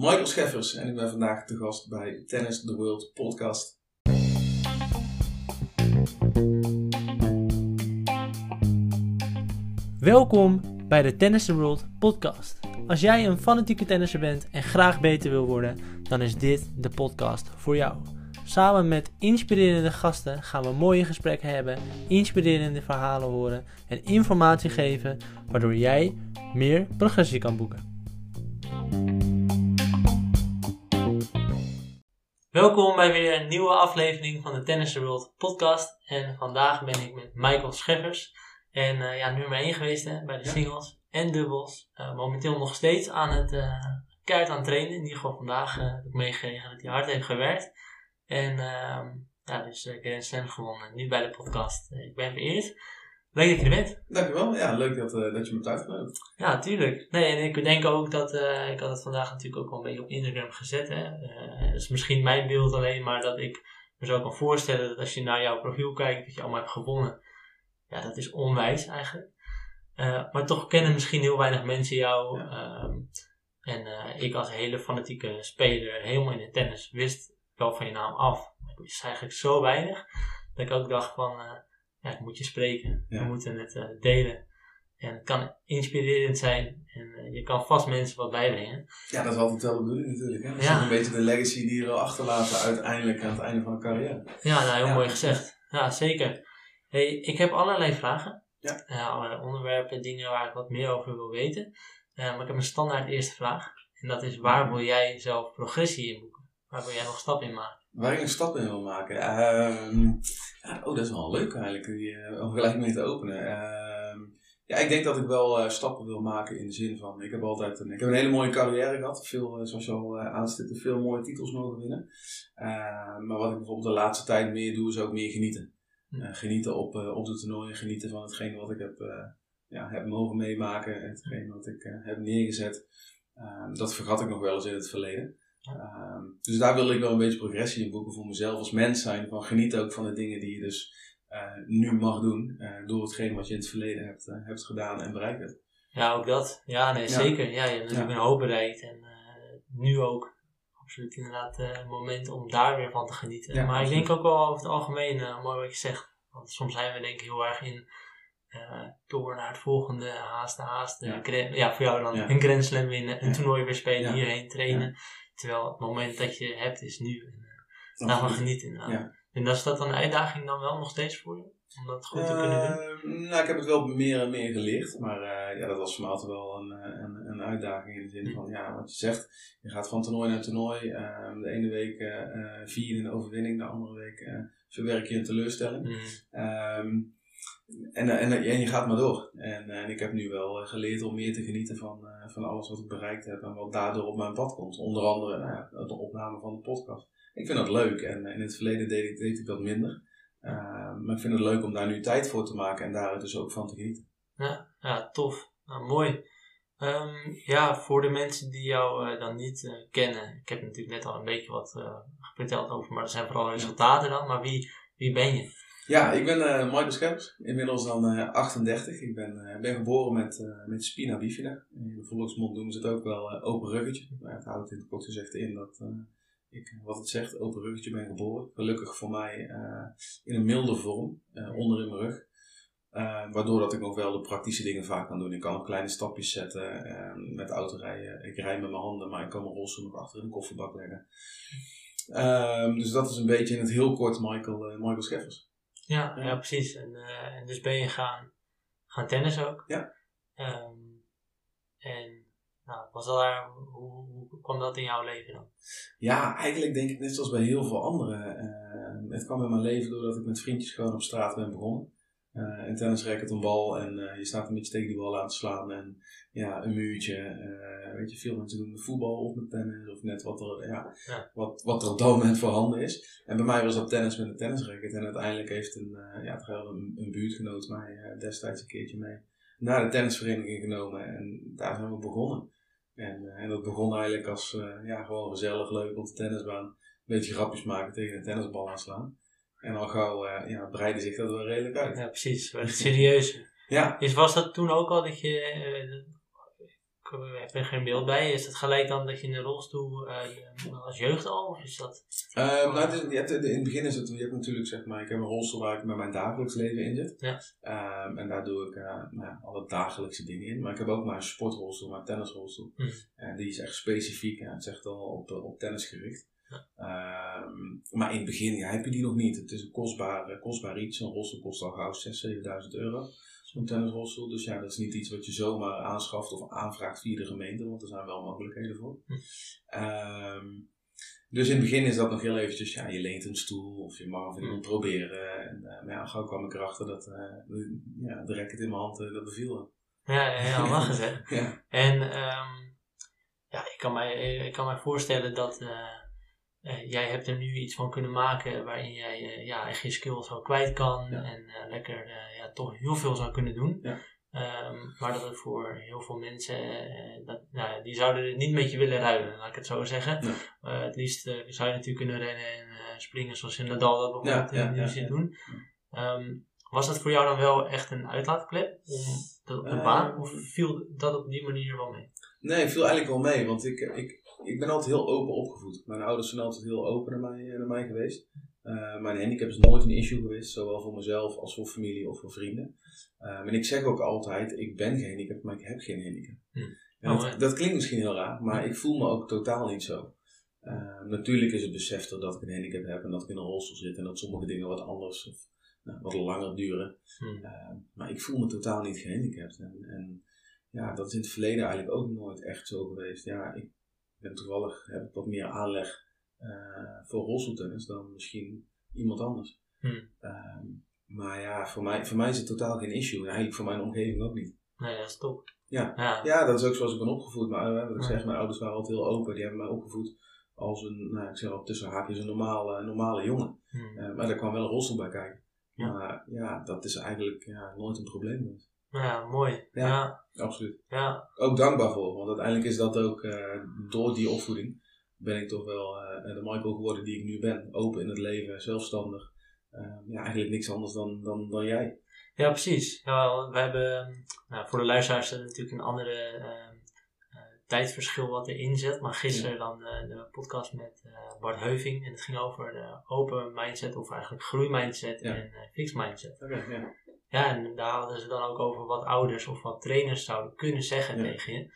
Michael Scheffers en ik ben vandaag te gast bij Tennis the World podcast. Welkom bij de Tennis the World podcast. Als jij een fanatieke tennisser bent en graag beter wil worden, dan is dit de podcast voor jou. Samen met inspirerende gasten gaan we mooie gesprekken hebben, inspirerende verhalen horen en informatie geven, waardoor jij meer progressie kan boeken. Welkom bij weer een nieuwe aflevering van de Tennis World podcast. En vandaag ben ik met Michael Scheffers. En eh, ja, nummer 1 geweest hè, bij de Ja. singles en dubbels. Eh, momenteel nog steeds aan het uh, keihard aan het trainen. In ieder geval vandaag heb ik meegekregen dat hij hard heeft gewerkt. En ehm, ja, dus uh, Grand Slam gewonnen. Nu bij de podcast. Ik ben vereerd. Leuk dat je er bent. Dankjewel. Ja, leuk dat, eh, dat je me hebt uitgenodigd. Ja, tuurlijk. Nee, en ik denk ook dat, eh, ik had het vandaag natuurlijk ook wel een beetje op Instagram gezet. Hè. Eh, dat is misschien mijn beeld alleen, maar dat ik me zo kan voorstellen dat als je naar jouw profiel kijkt, dat je allemaal hebt gewonnen. Ja, dat is onwijs eigenlijk. Maar toch kennen misschien heel weinig mensen jou. ehm, en ik als hele fanatieke speler, helemaal in de tennis, wist wel van je naam af. Maar het is eigenlijk zo weinig, dat ik ook dacht van, ja, ik moet je spreken. Ja. We moeten het eh, delen. En het kan inspirerend zijn en eh, je kan vast mensen wat bijbrengen. Ja, dat is altijd wel de bedoeling natuurlijk. Hè? Dat is Ja. een beetje de legacy die je wil achterlaten uiteindelijk aan het einde van de carrière. Ja, nou heel Ja. mooi gezegd. Ja, zeker. Hey, ik heb allerlei vragen. Ja. Eh, allerlei onderwerpen, dingen waar ik wat meer over wil weten. Maar ik heb een standaard eerste vraag. En dat is waar wil jij zelf progressie in boeken? Waar wil jij nog stap in maken? Waar ik een stap in wil maken. Ja, oh, dat is wel leuk eigenlijk die, eh, om gelijk mee te openen. Ehm, ja, ik denk dat ik wel eh, stappen wil maken in de zin van, ik heb altijd een, ik heb een hele mooie carrière gehad. Veel, eh, zoals je al aanstipte, veel mooie titels mogen winnen. Ehm, maar wat ik bijvoorbeeld de laatste tijd meer doe, is ook meer genieten. Hm. Genieten op, op de toernooien, genieten van hetgeen wat ik heb, ja, heb mogen meemaken en hetgeen wat ik heb neergezet. Ehm, dat vergat ik nog wel eens in het verleden. Ehm, dus daar wil ik wel een beetje progressie in boeken voor mezelf als mens zijn. Van geniet ook van de dingen die je dus eh, nu mag doen. eh, door hetgeen wat je in het verleden hebt, eh, hebt gedaan en bereikt hebt. Ja, ook dat. Ja, nee, Ja. zeker. Ja, je hebt natuurlijk Ja. een hoop bereikt. En nu ook absoluut inderdaad een moment om daar weer van te genieten. Ja, maar ik denk ook wel over het algemeen, mooi wat je zegt. Want soms zijn we denk ik heel erg in door naar het volgende, haast, haast. Ja. Voor jou dan een Grand Slam winnen, een toernooi weer spelen, hierheen trainen. Terwijl het moment dat je hebt is nu. En, uh, daarvan genieten inderdaad. Ja. En is dat een uitdaging dan wel nog steeds voor je? Om dat goed te kunnen doen? Ehm, nou, ik heb het wel meer en meer geleerd. Maar eh, ja, dat was voor mij altijd wel een, eh, een, een uitdaging in de zin van, ja, wat je zegt. Je gaat van toernooi naar toernooi. Ehm, de ene week eh, eh, vier je een overwinning, de andere week eh, verwerk je een teleurstelling. Mm. Ehm, en, en, en je gaat maar door. En, eh, en ik heb nu wel eh, geleerd om meer te genieten van, eh, van alles wat ik bereikt heb en wat daardoor op mijn pad komt. Onder andere nou de opname van de podcast. Ik vind dat leuk en eh, in het verleden deed ik, dat minder. Maar ik vind het leuk om daar nu tijd voor te maken en daar dus ook van te genieten. Ja, ja tof. Nou, mooi. Ehm, ja, voor de mensen die jou eh, dan niet eh, kennen. Ik heb natuurlijk net al een beetje wat eh, verteld over, maar dat zijn vooral resultaten dan. Maar wie, wie ben je? Ja, ik ben eh, Michael Scheppers, inmiddels dan eh, 38. Ik ben, eh, ben geboren met, eh, met spina bifida. In de volksmond noemen ze het ook wel eh, open ruggetje. Maar het houdt in het kort gezegd in dat eh, ik, wat het zegt, open ruggetje ben geboren. Gelukkig voor mij eh, in een milde vorm, eh, onder in mijn rug. Eh, waardoor dat ik nog wel de praktische dingen vaak kan doen. Ik kan nog kleine stapjes zetten eh, met autorijden. Ik rij met mijn handen, maar ik kan mijn rolstoel nog achter in de kofferbak leggen. Ehm, dus dat is een beetje in het heel kort Michael, eh, Michael Scheffers. Ja, Ja. precies. En, eh, en dus ben je gaan, gaan tennissen ook. Ja. Ehm, en nou, was daar, hoe, hoe kwam dat in jouw leven dan? Ja, eigenlijk denk ik net zoals bij heel veel anderen. eh, het kwam in mijn leven doordat ik met vriendjes gewoon op straat ben begonnen. Eh een tennisracket, een bal en eh, je staat een beetje tegen die bal aan te slaan. En ja, een muurtje. eh, weet je, veel mensen doen de voetbal of met tennis of net wat er, ja, Ja. Wat, wat er op dat moment voorhanden is. En bij mij was dat tennis met een tennisracket. En uiteindelijk heeft een, eh, ja, een, een buurtgenoot mij eh, destijds een keertje mee naar de tennisvereniging genomen. En daar zijn we begonnen. En, eh, en dat begon eigenlijk als eh, ja, gewoon gezellig, leuk op de tennisbaan. Een beetje grapjes maken tegen een tennisbal aanslaan. En al gauw eh, ja, breidde zich dat wel redelijk uit. Ja, precies. Het serieus. Ja, Is, was dat toen ook al dat je, eh, ik er geen beeld bij. Is dat gelijk dan dat je in de rolstoel uh, als jeugd al? Of is dat... Uh, nou, het is, je hebt, in het begin is het, je hebt natuurlijk zeg maar, ik heb een rolstoel waar ik met mijn dagelijks leven in zit. Ja. Um, en daar doe ik uh, nou, alle dagelijkse dingen in. Maar ik heb ook maar een sportrolstoel, maar een tennisrolstoel. Hm. En die is echt specifiek, ja, het is echt al op, op tennis gericht. Ja. Um, maar in het begin ja, heb je die nog niet. Het is een kostbaar, kostbaar iets. Een rolstoel kost al gauw 6.000, 7.000 euro zo'n tennisrolstoel. Dus ja, dat is niet iets wat je zomaar aanschaft of aanvraagt via de gemeente, want er zijn wel mogelijkheden voor. Hm. Um, dus in het begin is dat nog heel eventjes, ja, je leent een stoel of je mag of iemand proberen. En uh, maar ja, gauw kwam ik erachter dat uh, ja, de racket in mijn hand, uh, dat beviel. Ja, heel lachen ja. En um, ja, ik kan, mij, ik kan mij voorstellen dat uh, jij hebt er nu iets van kunnen maken waarin jij uh, ja, echt je skills wel kwijt kan Ja. en uh, lekker ja, toch heel veel zou kunnen doen. Ja. Um, maar dat het voor heel veel mensen, dat, nou, die zouden het niet met je willen ruilen, laat ik het zo zeggen. Ja. het liefst zou je natuurlijk kunnen rennen en springen zoals in Nadal dat bijvoorbeeld ja, zit doen. Um, was dat voor jou dan wel echt een uitlaatklep om dat op de Ehm. baan of viel dat op die manier wel mee? Nee, viel eigenlijk wel mee, want ik, ik, ik ben altijd heel open opgevoed. Mijn ouders zijn altijd heel open naar mij, naar mij geweest. Uh, mijn handicap is nooit een issue geweest, zowel voor mezelf als voor familie of voor vrienden. Uh, en ik zeg ook altijd, ik ben gehandicapt, maar ik heb geen handicap. Hm. Oh, dat, klinkt misschien heel raar, maar ik voel me ook totaal niet zo. Uh, natuurlijk is het besef dat ik een handicap heb en dat ik in een rolstoel zit en dat sommige dingen wat anders of nou, wat langer duren. Hm. maar ik voel me totaal niet gehandicapt. En, en ja, dat is in het verleden eigenlijk ook nooit echt zo geweest. Ja, ik ben toevallig, heb ik wat meer aanleg uh, voor rolstoeltennis dan misschien iemand anders. Hm. Uh, maar ja, voor mij, voor mij is het totaal geen issue. En eigenlijk voor mijn omgeving ook niet. Nee, dat is top. Ja. ja. ja, dat is ook zoals ik ben opgevoed. Maar uh, wat ik Ja. zeg, mijn ouders waren altijd heel open. Die hebben mij opgevoed als een, nou, ik zeg al tussen haakjes, een normale, normale jongen. Hm. Uh, maar daar kwam wel een rolstoel bij kijken. Ja. Maar ja, dat is eigenlijk ja, nooit een probleem geweest. Ja, mooi. Ja. Ja, Absoluut. ja, Ook dankbaar voor, want uiteindelijk is dat ook uh, door die opvoeding ben ik toch wel uh, de Michael geworden die ik nu ben. Open in het leven, zelfstandig. Uh, ja, eigenlijk niks anders dan, dan, dan jij. ja precies. Ja, we hebben nou, voor de luisteraars natuurlijk een andere uh, tijdverschil wat erin zit. Maar gisteren Ja. dan de podcast met Bart Heuving. En het ging over de open mindset of eigenlijk groeimindset Ja. en fixed mindset. Ja. Ja, en daar hadden ze dan ook over wat ouders of wat trainers zouden kunnen zeggen Ja. tegen je.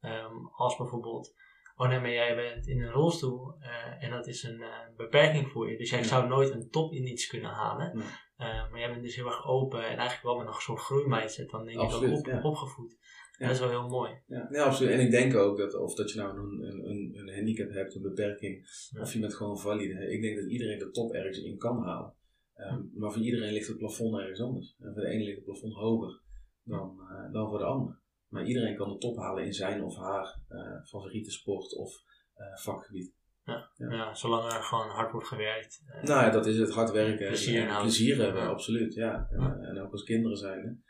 Ja. Um, als bijvoorbeeld, oh nee, maar jij bent in een rolstoel uh, en dat is een uh, beperking voor je. Dus jij Ja. zou nooit een top in iets kunnen halen. Uh, maar jij bent dus heel erg open en eigenlijk wel met nog zo'n groeimindset dan denk Absoluut, ik ook op, opgevoed. Dat is wel heel mooi. Ja, nee, absoluut. En ik denk ook dat of dat je nou een, een, een handicap hebt, een beperking, of je bent gewoon valide. Ik denk dat iedereen de top ergens in kan halen. Um, maar voor iedereen ligt het plafond ergens anders. En voor de ene ligt het plafond hoger dan, uh, dan voor de ander. Maar iedereen kan de top halen in zijn of haar uh, favoriete sport of uh, vakgebied. Ja. Ja. Ja. zolang er gewoon hard wordt gewerkt. Nou ja, dat is het hard werken. Plezier en plezier hebben, Ja. absoluut. Ja. En, en ook als kinderen zijn.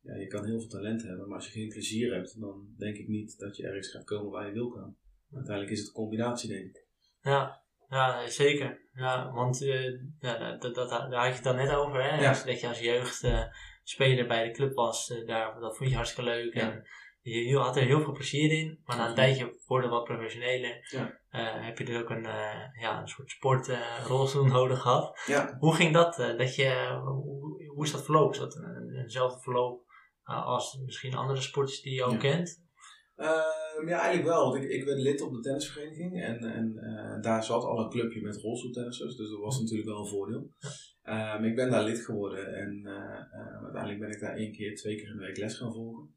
Ja, je kan heel veel talent hebben, maar als je geen plezier hebt, dan denk ik niet dat je ergens gaat komen waar je wil komen. Uiteindelijk is het een combinatie, denk ik. Ja, ja zeker. Ja, want uh, ja, dat, dat, daar had je het dan net over, hè? Ja. Dat je als jeugdspeler bij de club was, uh, daar, dat vond je hartstikke leuk. Ja. En je, je had er heel veel plezier in, maar na een tijdje worden wat professioneler. Ja. Heb je dus ook een, ja, een soort sportrolstoel nodig gehad. Ja, Hoe ging dat? dat je, hoe, hoe is dat verlopen? Is dat een, eenzelfde verloop als misschien andere sporters die je ook kent? Ehm, ja, eigenlijk wel. Want ik, ik werd lid op de tennisvereniging en, en eh, daar zat al een clubje met rolstoeltennissers, dus dat was natuurlijk wel een voordeel. Ehm, ik ben daar lid geworden en eh, eh, uiteindelijk ben ik daar één keer, twee keer in de week les gaan volgen.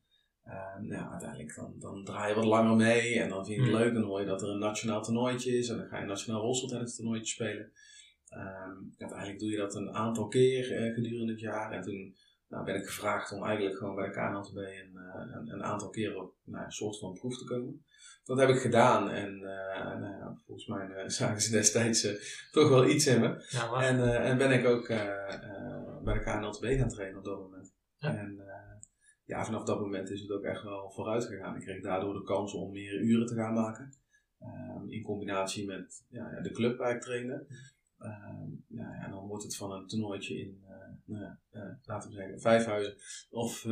Nou, uiteindelijk dan, dan draai je wat langer mee en dan vind je het Hmm. leuk. Dan hoor je dat er een nationaal toernooitje is en dan ga je een nationaal rolstoeltennis toernooitje spelen. Uiteindelijk doe je dat een aantal keer gedurende het jaar en toen nou, ben ik gevraagd om eigenlijk gewoon bij de KNLTB een, uh, een, een, aantal keren op nou, een soort van proef te komen. Dat heb ik gedaan en uh, nou ja, volgens mij zagen ze destijds toch wel iets in me. Ja, En, en ben ik ook bij de KNLTB gaan trainen op dat moment. Ja. En ja, vanaf dat moment is het ook echt wel vooruit gegaan. Ik kreeg daardoor de kans om meer uren te gaan maken. Um, in combinatie met ja, de club waar ik trainde. Um, nou ja, dan wordt het van een toernooitje in, nou eh, laten we zeggen, Vijfhuizen. Of eh,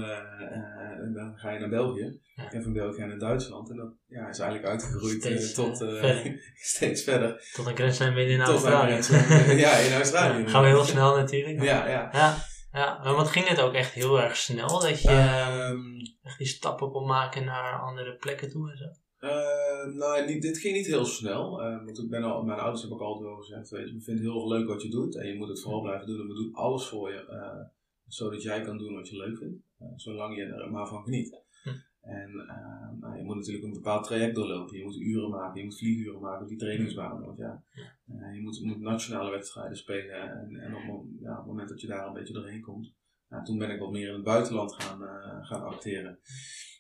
dan ga je naar België. En van België naar Duitsland. En dat ja, is eigenlijk uitgegroeid Steeds, tot eh, eh, verder. steeds verder. Tot een Grand Slam winnen in Tot Australië. ja, in Australië. Gaan we heel snel natuurlijk. Ja, ja. Ja, ja. Maar wat ging het ook echt heel erg snel dat je Ehm, echt die stappen kon maken naar andere plekken toe en zo? Eh, nou, niet, dit ging niet heel snel. Eh, want ik ben al, mijn ouders hebben ook altijd wel gezegd, weet je, we vinden het heel erg leuk wat je doet. En je moet het vooral blijven doen. En we doen alles voor je. eh, zodat jij kan doen wat je leuk vindt. Eh, zolang je er maar van geniet. Hm. En eh, nou, je moet natuurlijk een bepaald traject doorlopen. Je moet uren maken. Je moet vlieguren maken op die trainingsbaan. Want ja, eh, je moet, moet nationale wedstrijden spelen. En, en op, het- ja, op het moment dat je daar een beetje doorheen komt. Nou, toen ben ik wat meer in het buitenland gaan, gaan acteren.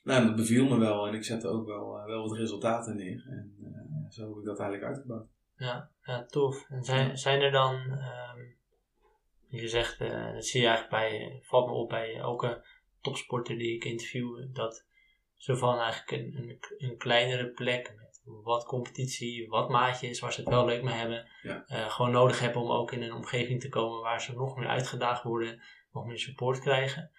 Nou, dat beviel me wel en ik zette ook wel, eh, wel wat resultaten neer. En eh, zo heb ik dat eigenlijk uitgebouwd. Ja, ja tof. En zijn, zijn er dan, ehm, je zegt, eh, dat zie je eigenlijk bij, valt me op bij elke topsporter die ik interview, dat ze van eigenlijk een, een, een kleinere plek met wat competitie, wat maatjes, waar ze het wel leuk mee hebben, Ja. gewoon nodig hebben om ook in een omgeving te komen waar ze nog meer uitgedaagd worden, nog meer support krijgen.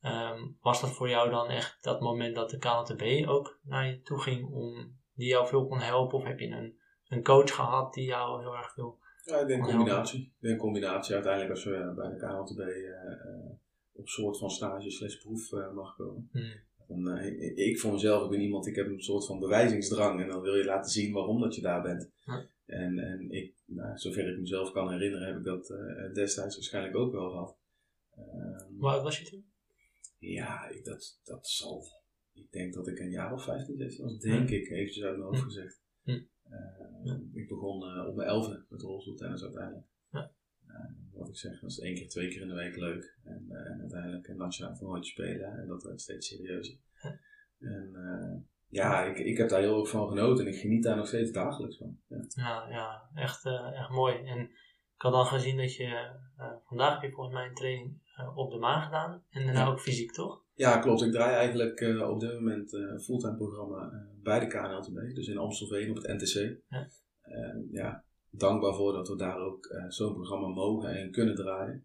Ehm, was dat voor jou dan echt dat moment dat de KNTB ook naar je toe ging om die jou veel kon helpen? Of heb je een, een coach gehad die jou heel erg veel... Ja, ik denk combinatie. Ik denk combinatie. Uiteindelijk als we bij de KLTB eh, eh, op soort van stage slash proef eh, mag komen. Hmm. Dan, eh, ik, ik voor mezelf, ik ben iemand, ik heb een soort van bewijzingsdrang. En dan wil je laten zien waarom dat je daar bent. En, en ik, nou, zover ik mezelf kan herinneren, heb ik dat eh, destijds waarschijnlijk ook wel gehad. Ehm, Hoe oud was je toen? Ja, dat, dat zal. Ik denk dat ik een jaar of 15, 16 was, denk ik, eventjes uit mijn hoofd Hm. gezegd. Hm. Eh, Ja. Ik begon eh, op mijn elfde met rolstoeltennis uiteindelijk. Ja. Eh, wat ik zeg, dat is één keer, twee keer in de week leuk. En, en uiteindelijk een nationaal toernooi spelen en dat werd steeds serieuzer. Ja. En ja, ik, ik heb daar heel erg van genoten en ik geniet daar nog steeds dagelijks van. Ja. Ja, ja echt, echt mooi. En ik had al gezien dat je vandaag heb je volgens mij een training op de maan gedaan. En daarna Ja. ook fysiek, toch? Ja, klopt. Ik draai eigenlijk eh, op dit moment eh, een fulltime programma eh, bij de KNLTB, dus in Amstelveen op het NTC. Ja. Ja, dankbaar voor dat we daar ook zo'n programma mogen en kunnen draaien.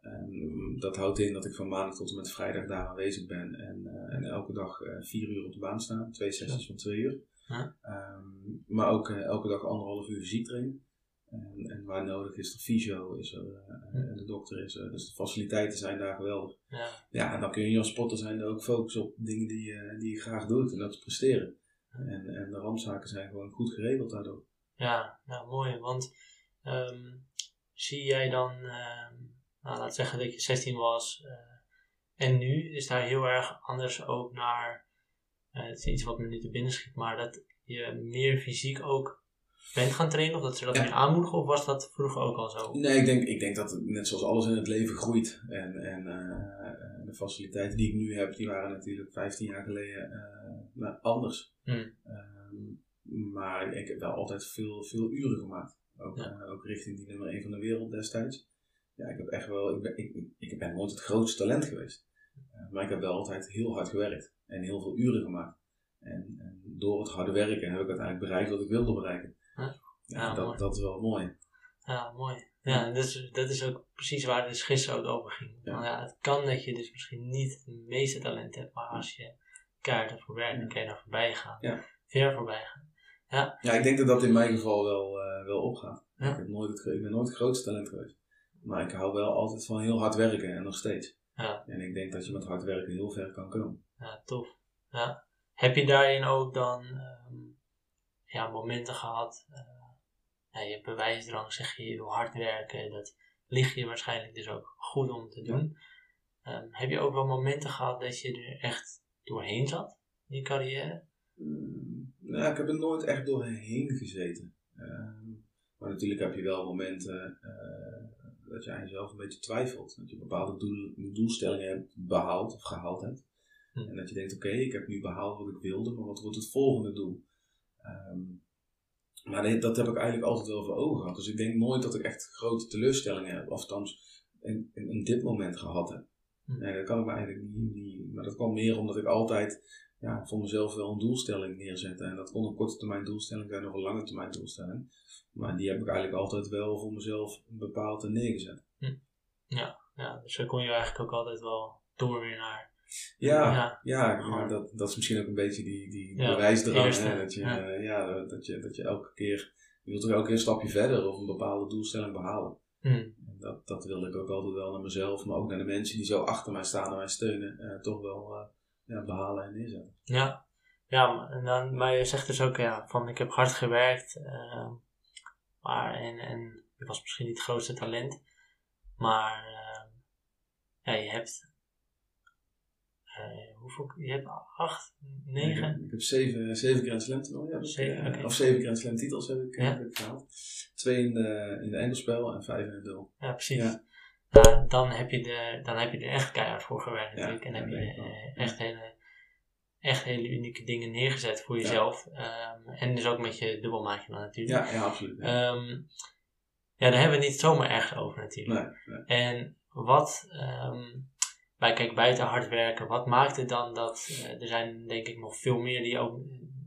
En dat houdt in dat ik van maandag tot en met vrijdag daar aanwezig ben en, en elke dag vier uur op de baan sta, twee sessies van twee uur. Ja. Ehm, maar ook elke dag anderhalf uur fysiek trainen. En, en waar nodig is er fysio, is er, eh, Hm. en de dokter is er. Dus de faciliteiten zijn daar geweldig. Ja, Ja, en dan kun je als sporter zijn ook focussen op dingen die, je- die je graag doet en dat is presteren. En, en de randzaken zijn gewoon goed geregeld daardoor. ja, ja mooi. Want ehm, zie jij dan, ehm, nou, laat zeggen dat je 16 was eh, en nu is daar heel erg anders ook naar, eh, het is iets wat me nu te binnen schiet, maar dat je meer fysiek ook bent gaan trainen of dat ze dat Ja. meer aanmoedigen of was dat vroeger ook al zo? Nee, ik denk, ik denk dat het net zoals alles in het leven groeit. En, en eh, de faciliteiten die ik nu heb, die waren natuurlijk 15 jaar geleden eh, nou, anders. Hmm. Ehm, maar ik heb wel altijd veel, veel uren gemaakt. Ook, Ja. eh, ook richting die nummer 1 van de wereld destijds. Ja, ik heb echt wel, ik ben, ik, ik ben nooit het grootste talent geweest. Maar ik heb wel altijd heel hard gewerkt en heel veel uren gemaakt. En, en door het harde werken heb ik uiteindelijk bereikt wat ik wilde bereiken. Ja. Ja, Ja, mooi. dat, dat is wel mooi. Ja, mooi. Ja, en dat is, dat is ook precies waar het dus gisteren ook over ging. Ja. Ja, het kan dat je dus misschien niet het meeste talent hebt, maar als je keihard ervoor werkt, dan Ja. kan je daar voorbij gaan. Ja. Ver voorbij gaan. Ja, ik denk dat dat in mijn geval wel, eh, wel opgaat. Ja. Ik, heb nooit het, ik ben nooit het grootste talent geweest. Maar ik hou wel altijd van heel hard werken en nog steeds. Ja. En ik denk dat je met hard werken heel ver kan komen. Ja, tof. Ja. Heb je daarin ook dan ehm, ja, momenten gehad? eh ja, je hebt bewijsdrang, zeg je, je wil hard werken. Dat ligt je waarschijnlijk dus ook goed om te doen. Ehm, heb je ook wel momenten gehad dat je er echt doorheen zat in je carrière? Mm, nou, ik heb er nooit echt doorheen gezeten. Ehm, maar natuurlijk heb je wel momenten eh, dat je aan jezelf een beetje twijfelt. Dat je bepaalde doel, doelstellingen hebt behaald of gehaald hebt. Hm. En dat je denkt, oké, ik heb nu behaald wat ik wilde, maar wat wordt het volgende doel? Ehm, maar dat heb ik eigenlijk altijd wel voor ogen gehad. Dus ik denk nooit dat ik echt grote teleurstellingen heb. Of althans, in, in, in dit moment gehad heb. Hm. Nee, dat kan ik me eigenlijk niet, niet. Maar dat kwam meer omdat ik altijd ja, voor mezelf wel een doelstelling neerzette. En dat kon een korte termijn doelstelling zijn of een lange termijn doelstelling. Maar die heb ik eigenlijk altijd wel voor mezelf bepaald en neergezet. ja, dus dan kon je eigenlijk ook altijd wel door weer naar. Ja, Ja. dat, dat is misschien ook een beetje die, die Ja, bewijsdrang. Hè? Dat, je, ja. dat, je, dat je elke keer, je wilt toch elke keer een stapje verder of een bepaalde doelstelling behalen. Hm. En dat, dat wilde ik ook altijd wel naar mezelf, maar ook naar de mensen die zo achter mij staan en mij steunen, eh, toch wel eh, ja, behalen en neerzetten. Ja, ja maar, en dan, maar je zegt dus ook ja, van ik heb hard gewerkt, eh, maar en, en je was misschien niet het grootste talent, maar ja, je hebt, eh, hoeveel, je hebt acht, negen, Ik heb zeven, zeven Grand Slam toernooien, Zeven, eh, oké. of zeven Grand Slam titels heb ik, Ja. heb ik gehaald. Twee in de, in de enkelspel en vijf in het duel. ja precies. Ja. Nou, dan, heb je de, dan heb je er echt keihard voor gewerkt Ja, natuurlijk en ja, heb je eh, echt hele, echt hele unieke dingen neergezet voor jezelf. Ehm, en dus ook met je dubbelmaatje dan natuurlijk. Ja, ja absoluut. Ja. Ehm, ja, daar hebben we het niet zomaar ergens over natuurlijk. nee, nee. En wat, ehm bij, kijk, buiten hard werken, wat maakt het dan dat, eh, er zijn denk ik nog veel meer die ook,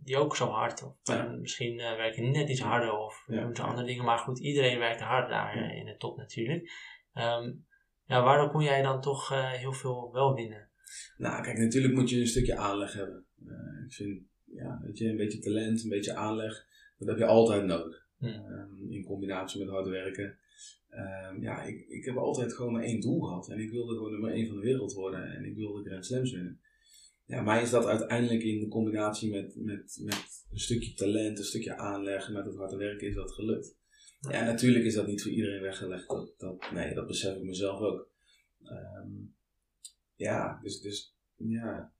die ook zo hard, of Ja. misschien eh, werken net iets harder of Ja, doen ze andere dingen, maar goed, iedereen werkt hard daar Ja. eh, in de top natuurlijk. Ehm, ja, waardoor kon jij dan toch heel veel wel winnen? Nou, kijk, natuurlijk moet je een stukje aanleg hebben. Ik vind, ja, weet je, een beetje talent, een beetje aanleg, dat heb je altijd nodig. Hm. Ehm, in combinatie met hard werken. Ehm, ja, ik, ik heb altijd gewoon maar één doel gehad. En ik wilde gewoon nummer één van de wereld worden. En ik wilde Grand Slams winnen. Ja, mij is dat uiteindelijk in combinatie met, met, met een stukje talent, een stukje aanleg, met het harde werken, is dat gelukt. Ja, natuurlijk is dat niet voor iedereen weggelegd. Dat, dat, nee, dat besef ik mezelf ook. Ehm, ja, dus, dus ja,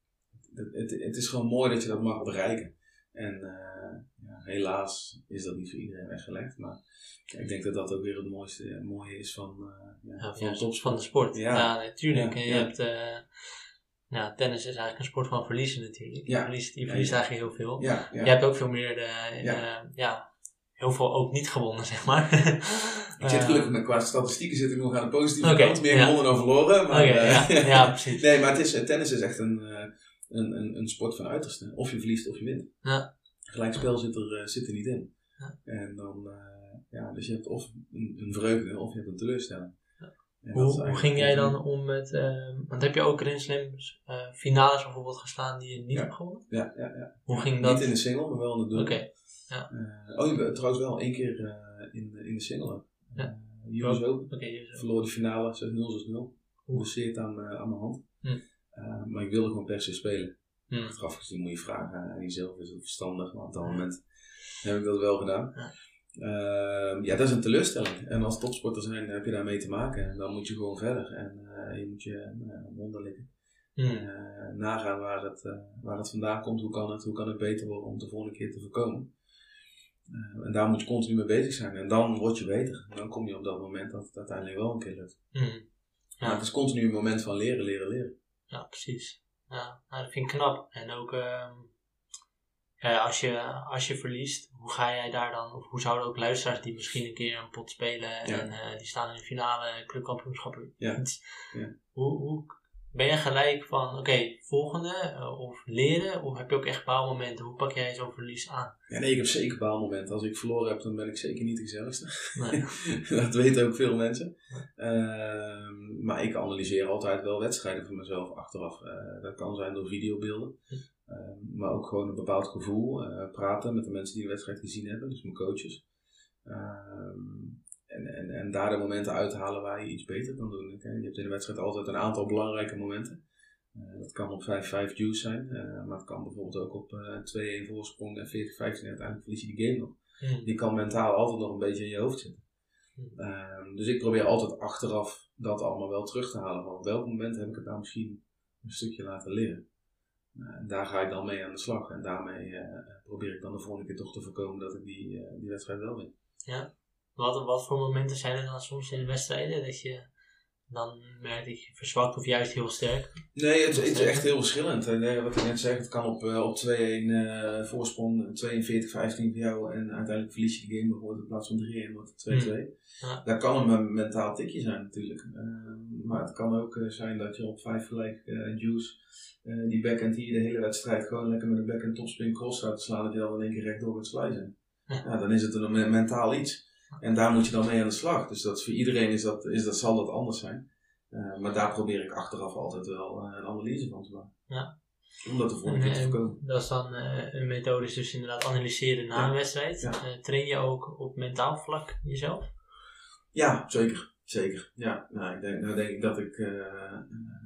het, het, het is gewoon mooi dat je dat mag bereiken. En eh, helaas is dat niet voor iedereen weggelegd. Maar ik denk dat dat ook weer het mooiste, het mooie is van, eh ja, Ja, van van de sport. Ja. Natuurlijk. Je hebt, eh, nou, tennis is eigenlijk een sport van verliezen natuurlijk. Ja. Je verliest, je verliest ja. eigenlijk heel veel. Je hebt ook veel meer, de, Ja. eh, ja, heel veel ook niet gewonnen, zeg maar. Ik zit gelukkig met qua statistieken zit ik nog aan de positieve kant. Meer gewonnen dan verloren. Maar, Oké, eh, ja, precies. nee, maar het is, eh, tennis is echt een, eh, een, een, een sport van uiterste. Of je verliest of je wint. Ja. Gelijkspel zit er, eh, zit er niet in. Ja. En dan, eh, ja, dus je hebt of een, een vreugde of je hebt een teleurstelling. Hoe, hoe ging jij dan om met, eh, want heb je ook Grand Slams eh, finales bijvoorbeeld gestaan die je niet Ja. hebt gewonnen? Ja, ja, ja. Hoe ging dat? Niet in de single, maar wel in de dubbel. Oké, Eh, oh, je bent trouwens wel één keer in, de- in de single. Ja. Uh, US oké. Verloor de finale 6-0, 6-0. Oeh. Geblesseerd aan, aan mijn hand. Hm. Maar ik wilde gewoon per se spelen. Hm. Achteraf gezien moet je vragen aan jezelf, is het verstandig? Maar op dat moment heb ik dat wel gedaan. Ja. Ehm, ja, dat is een teleurstelling. En als topsporter zijn heb je daarmee te maken. En dan moet je gewoon verder. En eh, je moet je uh, monden likken. Hm. Eh, nagaan waar het, eh, waar het vandaan komt. Hoe kan het, hoe kan het beter worden om de volgende keer te voorkomen. Eh, en daar moet je continu mee bezig zijn. En dan word je beter. En dan kom je op dat moment dat het uiteindelijk wel een keer lukt. Hm. Maar Ja. het is continu een moment van leren, leren, leren. Ja, precies. Ja, nou, dat vind ik knap. En ook ehm, ja, als, je, als je verliest, hoe ga jij daar dan, of hoe zouden ook luisteraars die misschien een keer een pot spelen en eh, die staan in de finale clubkampioenschappen, Ja. Hoe, hoe ben je gelijk van, oké, volgende, eh, of leren, of heb je ook echt baalmomenten? Hoe pak jij zo'n verlies aan? Ja, nee, ik heb zeker baalmomenten. Als ik verloren heb, dan ben ik zeker niet de gezelligste. Nee. dat weten ook veel mensen. Ehm, maar ik analyseer altijd wel wedstrijden voor mezelf achteraf. Eh, dat kan zijn door videobeelden. Ehm, maar ook gewoon een bepaald gevoel. eh, praten met de mensen die de wedstrijd gezien hebben. Dus mijn coaches. En, en, en daar de momenten uithalen waar je iets beter kan doen. Je hebt in de wedstrijd altijd een aantal belangrijke momenten. Eh, dat kan op 5-5 juice zijn. eh, maar het kan bijvoorbeeld ook op eh 2-1 voorsprong en 40-15 en uiteindelijk verlies je die game nog Hm. die kan mentaal altijd nog een beetje in je hoofd zitten. Hmm. Ehm, dus ik probeer altijd achteraf dat allemaal wel terug te halen. Van op welk moment heb ik het nou misschien een stukje laten leren. Nou, en daar ga ik dan mee aan de slag. En daarmee probeer ik dan de volgende keer toch te voorkomen dat ik die, die wedstrijd wel win. Wat, wat voor momenten zijn er dan soms in de wedstrijden dat je dan merkt dat je verzwakt of juist heel sterk? Nee, het, het is echt heel verschillend. En, eh, wat ik net zeg, het kan op, eh, op 2-1 eh, voorsprong, 42-15 voor jou. En uiteindelijk verlies je de game bijvoorbeeld in plaats van 3-1 wordt het 2-2. Ja. Dat kan een me- mentaal tikje zijn natuurlijk. Eh, maar het kan ook zijn dat je op 5 gelijk eh, juice die backhand die je de hele wedstrijd gewoon lekker met een backhand topspin cross gaat slaan. Dat je dan in één keer rechtdoor het slicen. Ja. Ja, dan is het een me- mentaal iets. En daar moet je dan mee aan de slag. Dus dat is voor iedereen is dat, is dat, zal dat anders zijn. Eh, maar daar probeer ik achteraf altijd wel eh, een analyse van te maken. Ja. Om dat de volgende keer te En, voorkomen. dat is dan eh, een methode, dus inderdaad analyseren na Ja. een wedstrijd. Ja. Eh, train je ook op mentaal vlak jezelf? Ja, zeker. Zeker. Ja, nou, ik denk, nou denk ik dat ik eh,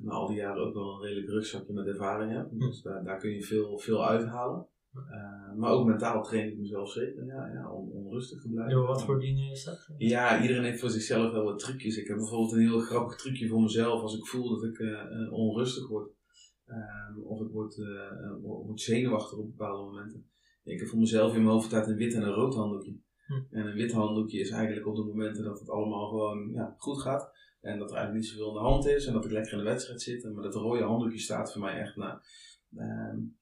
na al die jaren ook wel een redelijk rugzakje met ervaring heb. Dus daar, daar kun je veel, veel uithalen. Eh, maar ook mentaal train ik mezelf zeker, ja, ja, om, om rustig te blijven. Door wat voor dingen is dat? Ja, iedereen heeft voor zichzelf wel wat trucjes. Ik heb bijvoorbeeld een heel grappig trucje voor mezelf als ik voel dat ik eh, eh, onrustig word. Ehm, of ik word, word zenuwachtig op bepaalde momenten. Ik heb voor mezelf in mijn hoofd altijd een wit en een rood handdoekje. Hm. En een wit handdoekje is eigenlijk op de momenten dat het allemaal gewoon ja, goed gaat. En dat er eigenlijk niet zoveel aan de hand is en dat ik lekker in de wedstrijd zit. Maar dat rode handdoekje staat voor mij echt na ehm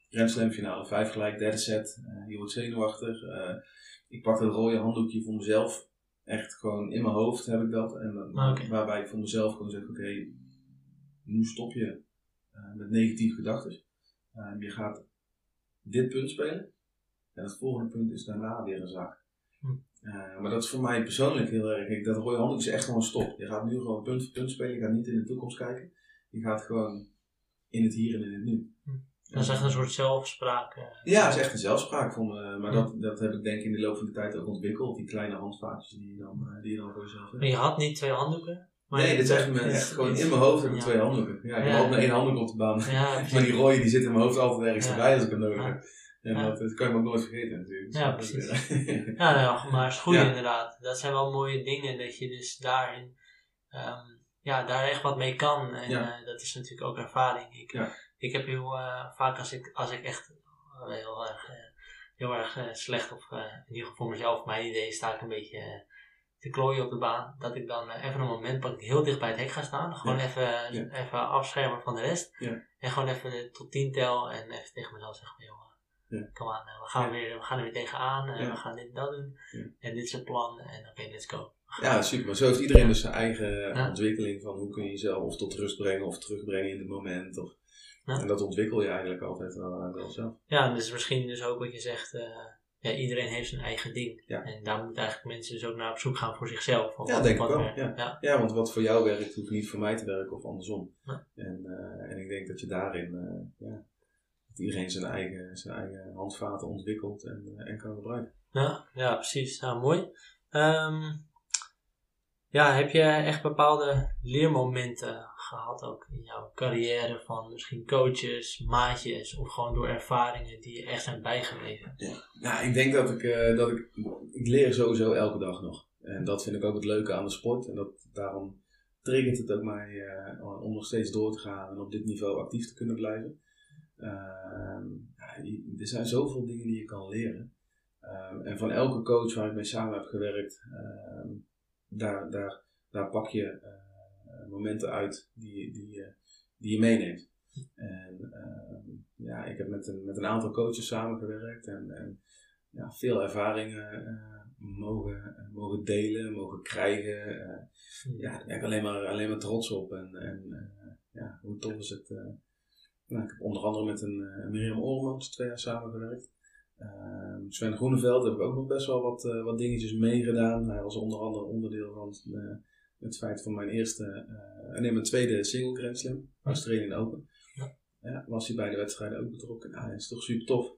Grand Slam finale. Vijf gelijk, derde set. Eh, je wordt zenuwachtig. Eh, ik pak dat rode handdoekje voor mezelf echt gewoon in mijn hoofd heb ik dat. En Ah, oké. waarbij ik voor mezelf gewoon zeg, oké, nu stop je eh, met negatieve gedachten. Eh, je gaat dit punt spelen. En het volgende punt is daarna weer een zaak. Hm. Eh, maar dat is voor mij persoonlijk heel erg. Ik, dat rode handdoek is echt gewoon stop. Je gaat nu gewoon punt voor punt spelen. Je gaat niet in de toekomst kijken. Je gaat gewoon in het hier en in het nu. Dat is echt een soort zelfspraak. eh. Ja, het is echt een zelfspraak van me. Maar Ja. dat, dat heb ik denk ik in de loop van de tijd ook ontwikkeld. Die kleine handvaatjes die je dan, eh, die je dan voor jezelf hebt. Maar je had niet twee handdoeken? Maar nee, dit is echt, echt gewoon in mijn hoofd heb ik ja. twee handdoeken. Ja, ik altijd maar één handdoek op de baan. Ja, Maar die rode die zit in mijn hoofd altijd ergens erbij als ik hem nodig heb. En dat, dat kan je me ook nooit vergeten natuurlijk. Ja, dat precies. Ja, nou ja, maar is goed inderdaad. Dat zijn wel mooie dingen dat je dus daarin, ehm, ja, daar echt wat mee kan. En eh, dat is natuurlijk ook ervaring. Ik, Ja. Ik heb heel eh, vaak als ik, als ik echt eh, heel erg, heel erg eh, slecht of in ieder geval voor mezelf, mijn idee, sta ik een beetje te klooien op de baan. Dat ik dan even een moment pak, ik heel dicht bij het hek ga staan. Gewoon Ja. even, Ja. even afschermen van de rest. Ja. En gewoon even tot tien tel en even tegen mezelf zeggen, joh, Ja. kom aan, we, gaan weer, we gaan er weer tegenaan. Ja. We gaan dit en dat doen. En dit is het plan. En oké, let's go. Ja, super. Maar zo heeft iedereen dus zijn eigen ontwikkeling van hoe kun je jezelf of tot rust brengen of terugbrengen in het moment. Of, Ja. En dat ontwikkel je eigenlijk altijd wel, eh, wel zelf. Ja, en dus misschien dus ook wat je zegt. eh, ja, iedereen heeft zijn eigen ding. Ja. En daar moeten eigenlijk mensen dus ook naar op zoek gaan voor zichzelf. Van Ja, wat- denk ik wel, ja. ja. Want wat voor jou werkt, hoeft niet voor mij te werken of andersom. En, eh, en ik denk dat je daarin, ja, dat iedereen zijn eigen, zijn eigen handvaten ontwikkelt en, en kan gebruiken. Ja, ja, precies. Nou, mooi. Ehm, ja, heb je echt bepaalde leermomenten gehad ook in jouw carrière van misschien coaches, maatjes of gewoon door ervaringen die je echt zijn bijgebleven? Ja, ik denk dat ik, eh, dat ik, ik leer sowieso elke dag nog. En dat vind ik ook het leuke aan de sport. En dat, daarom triggert het ook mij eh, om nog steeds door te gaan en op dit niveau actief te kunnen blijven. Ehm, ja, er zijn zoveel dingen die je kan leren. Ehm, en van elke coach waar ik mee samen heb gewerkt, ehm, daar, daar, daar pak je eh, momenten uit die, die, je- die je meeneemt. En ehm, ja, ik heb met een, met een aantal coaches samengewerkt en, en ja, veel ervaringen eh, mogen, eh, mogen delen, mogen krijgen. Eh, ja, daar ben ik alleen maar, alleen maar trots op. En, en eh, ja, hoe tof is het. eh, nou, ik heb onder andere met een uh, Miriam Ormans twee jaar samengewerkt. Uh, Sven Groeneveld heb ik ook nog best wel wat, wat dingetjes meegedaan. Hij was onder andere onderdeel van het feit van mijn eerste, uh, nee, mijn tweede single Grand Slam, Australian Open. Ja. ja. was hij bij de wedstrijden ook betrokken. Nou, dat is toch super tof.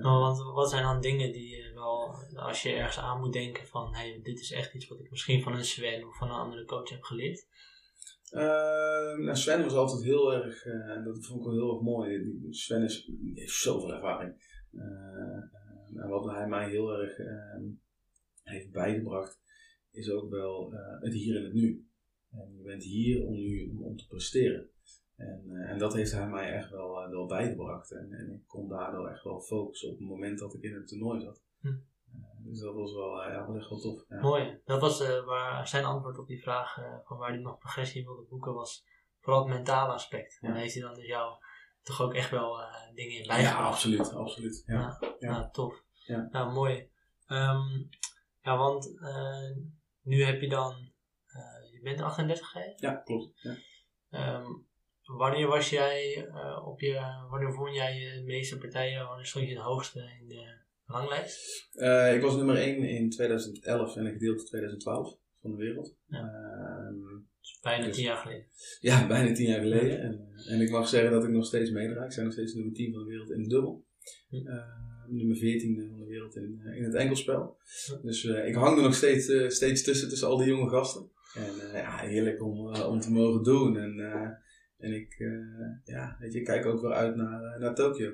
Want wat zijn dan dingen die je wel, als je ergens aan moet denken van, hey, dit is echt iets wat ik misschien van een Sven of van een andere coach heb geleerd? Uh, nou Sven was altijd heel erg, uh, en dat vond ik wel heel erg mooi. Sven is, heeft zoveel ervaring. Uh, en wat hij mij heel erg ehm, heeft bijgebracht, is ook wel eh, het hier en het nu. En je bent hier om nu om, om te presteren. En, eh, en dat heeft hij mij echt wel, wel bijgebracht. En, en ik kon daardoor echt wel focussen op het moment dat ik in het toernooi zat. Hm. dus dat was wel, ja, was echt wel tof. Ja. Mooi. Dat was waar zijn antwoord op die vraag van waar hij nog progressie wilde boeken was vooral het mentale aspect. Ja. En heeft hij dan dus jou toch ook echt wel uh, dingen in bijgebracht. Ja, absoluut, absoluut. Ja, ja. ja. Nou, tof. Ja. Nou, mooi. Um, ja, want uh, nu heb je dan, uh, je bent 38 hè? Ja, klopt. Ja. Um, wanneer was jij uh, op je, wanneer won jij je meeste partijen, wanneer stond je de hoogste in de ranglijst? Uh, ik was nummer 1 in 2011 en een gedeelte 2012 van de wereld. Ja. Uh, Bijna Dus- tien jaar geleden. Ja, bijna tien jaar geleden. En, eh, en ik mag zeggen dat ik nog steeds meedraai. Ik ben nog steeds nummer 10 van de wereld in de dubbel. Hm. Eh, nummer 14 van de wereld in, eh, in het enkelspel. Dus eh, ik hang er nog steeds, eh, steeds tussen, tussen al die jonge gasten. En eh, ja, heerlijk om, eh, om te mogen doen. En, eh, en ik, eh, ja, weet je, ik kijk ook wel uit naar, eh, naar Tokio.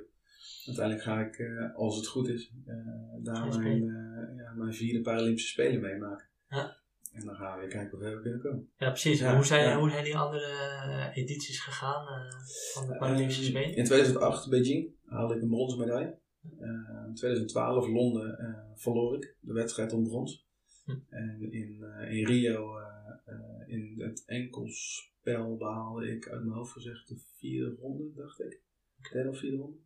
Uiteindelijk ga ik, eh, als het goed is, eh, daar mijn, eh, ja, mijn vierde Paralympische Spelen meemaken. Ja. En dan gaan we weer kijken ver we kunnen komen. Ja, precies. Ja, hoe, zijn, ja. hoe zijn die andere eh, edities gegaan eh, van de Paralympische Spelen? In 2008 Beijing haalde ik een bronzen medaille. Eh, in 2012 Londen eh, verloor ik de wedstrijd om brons. Hm. En in, eh, in Rio in het enkelspel behaalde ik uit mijn hoofd gezegd de vierde ronde, dacht ik. Derde of vierde ronde.